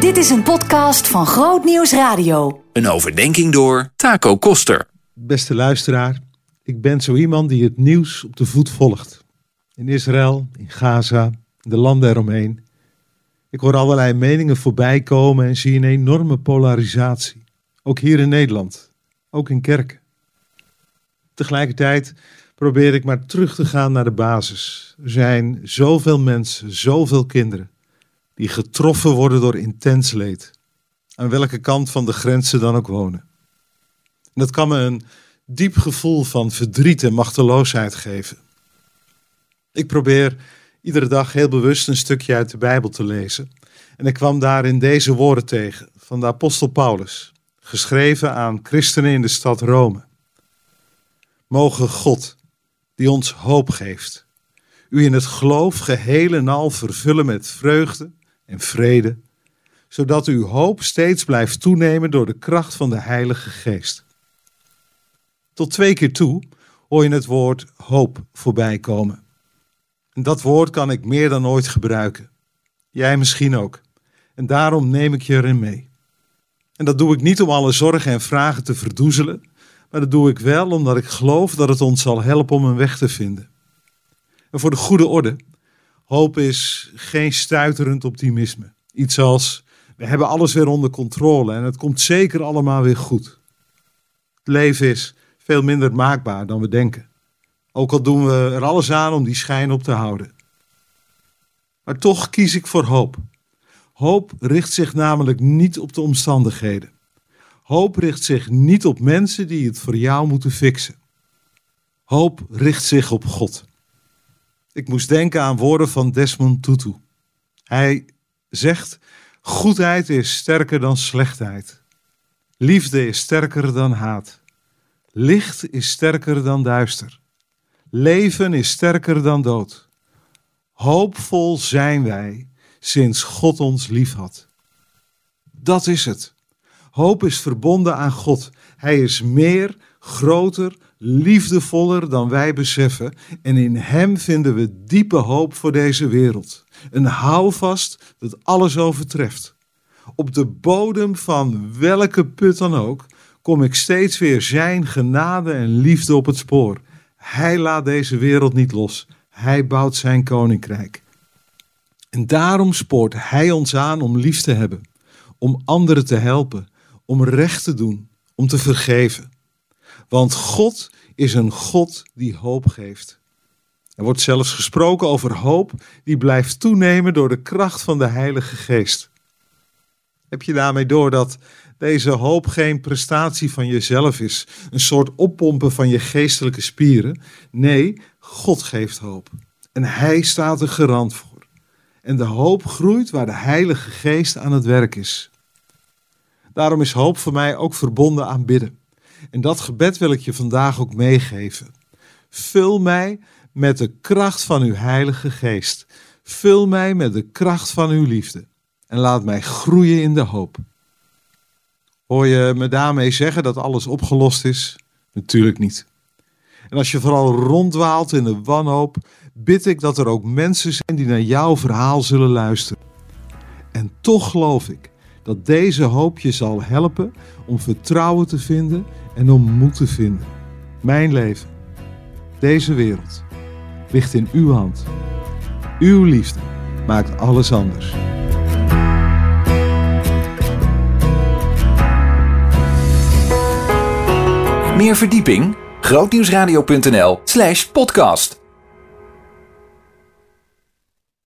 Dit is een podcast van Groot Nieuws Radio. Een overdenking door Taco Koster. Beste luisteraar, ik ben zo iemand die het nieuws op de voet volgt. In Israël, in Gaza, in de landen eromheen. Ik hoor allerlei meningen voorbij komen en zie een enorme polarisatie. Ook hier in Nederland, ook in kerken. Tegelijkertijd probeer ik maar terug te gaan naar de basis. Er zijn zoveel mensen, zoveel kinderen, die getroffen worden door intens leed. Aan welke kant van de grens dan ook wonen. En dat kan me een diep gevoel van verdriet en machteloosheid geven. Ik probeer iedere dag heel bewust een stukje uit de Bijbel te lezen. En ik kwam daarin deze woorden tegen van de apostel Paulus, geschreven aan christenen in de stad Rome. Mogen God, die ons hoop geeft, u in het geloof geheel en al vervullen met vreugde en vrede, zodat uw hoop steeds blijft toenemen door de kracht van de Heilige Geest. Tot twee keer toe hoor je het woord hoop voorbij komen. En dat woord kan ik meer dan ooit gebruiken. Jij misschien ook. En daarom neem ik je erin mee. En dat doe ik niet om alle zorgen en vragen te verdoezelen, maar dat doe ik wel omdat ik geloof dat het ons zal helpen om een weg te vinden. En voor de goede orde, hoop is geen stuiterend optimisme. Iets als, we hebben alles weer onder controle en het komt zeker allemaal weer goed. Het leven is veel minder maakbaar dan we denken. Ook al doen we er alles aan om die schijn op te houden. Maar toch kies ik voor hoop. Hoop richt zich namelijk niet op de omstandigheden. Hoop richt zich niet op mensen die het voor jou moeten fixen. Hoop richt zich op God. Ik moest denken aan woorden van Desmond Tutu. Hij zegt: Goedheid is sterker dan slechtheid. Liefde is sterker dan haat. Licht is sterker dan duister. Leven is sterker dan dood. Hoopvol zijn wij sinds God ons lief had. Dat is het. Hoop is verbonden aan God. Hij is meer, groter, liefdevoller dan wij beseffen. En in Hem vinden we diepe hoop voor deze wereld. Een houvast dat alles overtreft. Op de bodem van welke put dan ook kom ik steeds weer Zijn genade en liefde op het spoor. Hij laat deze wereld niet los. Hij bouwt Zijn koninkrijk. En daarom spoort Hij ons aan om lief te hebben, om anderen te helpen, om recht te doen, om te vergeven. Want God is een God die hoop geeft. Er wordt zelfs gesproken over hoop die blijft toenemen door de kracht van de Heilige Geest. Heb je daarmee door dat deze hoop geen prestatie van jezelf is, een soort oppompen van je geestelijke spieren? Nee, God geeft hoop. En Hij staat er garant voor. En de hoop groeit waar de Heilige Geest aan het werk is. Daarom is hoop voor mij ook verbonden aan bidden. En dat gebed wil ik je vandaag ook meegeven. Vul mij met de kracht van uw Heilige Geest. Vul mij met de kracht van uw liefde. En laat mij groeien in de hoop. Hoor je me daarmee zeggen dat alles opgelost is? Natuurlijk niet. En als je vooral ronddwaalt in de wanhoop, bid ik dat er ook mensen zijn die naar jouw verhaal zullen luisteren. En toch geloof ik dat deze hoop je zal helpen om vertrouwen te vinden en om moed te vinden. Mijn leven, deze wereld, ligt in uw hand. Uw liefde maakt alles anders. Meer verdieping? grootnieuwsradio.nl slash podcast